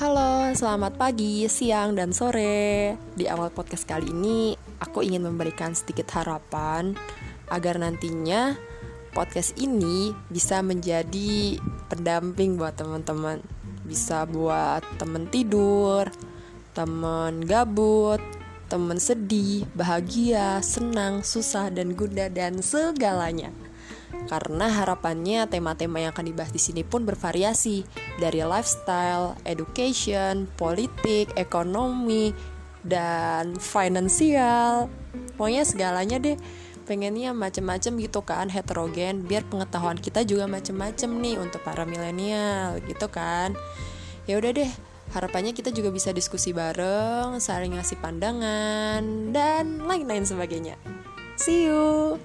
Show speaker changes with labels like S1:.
S1: Halo, selamat pagi, siang, dan sore. Di awal podcast kali ini, aku ingin memberikan sedikit harapan agar nantinya podcast ini bisa menjadi pendamping buat teman-teman. Bisa buat teman tidur, teman gabut, teman sedih, bahagia, senang, susah, dan gunda, dan segalanya. Karena harapannya tema-tema yang akan dibahas di sini pun bervariasi. Dari lifestyle, education, politik, ekonomi, dan finansial. Pokoknya segalanya deh. Pengennya macem-macem gitu kan heterogen. Biar pengetahuan kita juga macem-macem nih untuk para milenial gitu kan. Ya udah deh harapannya kita juga bisa diskusi bareng saling ngasih pandangan dan lain-lain sebagainya. See you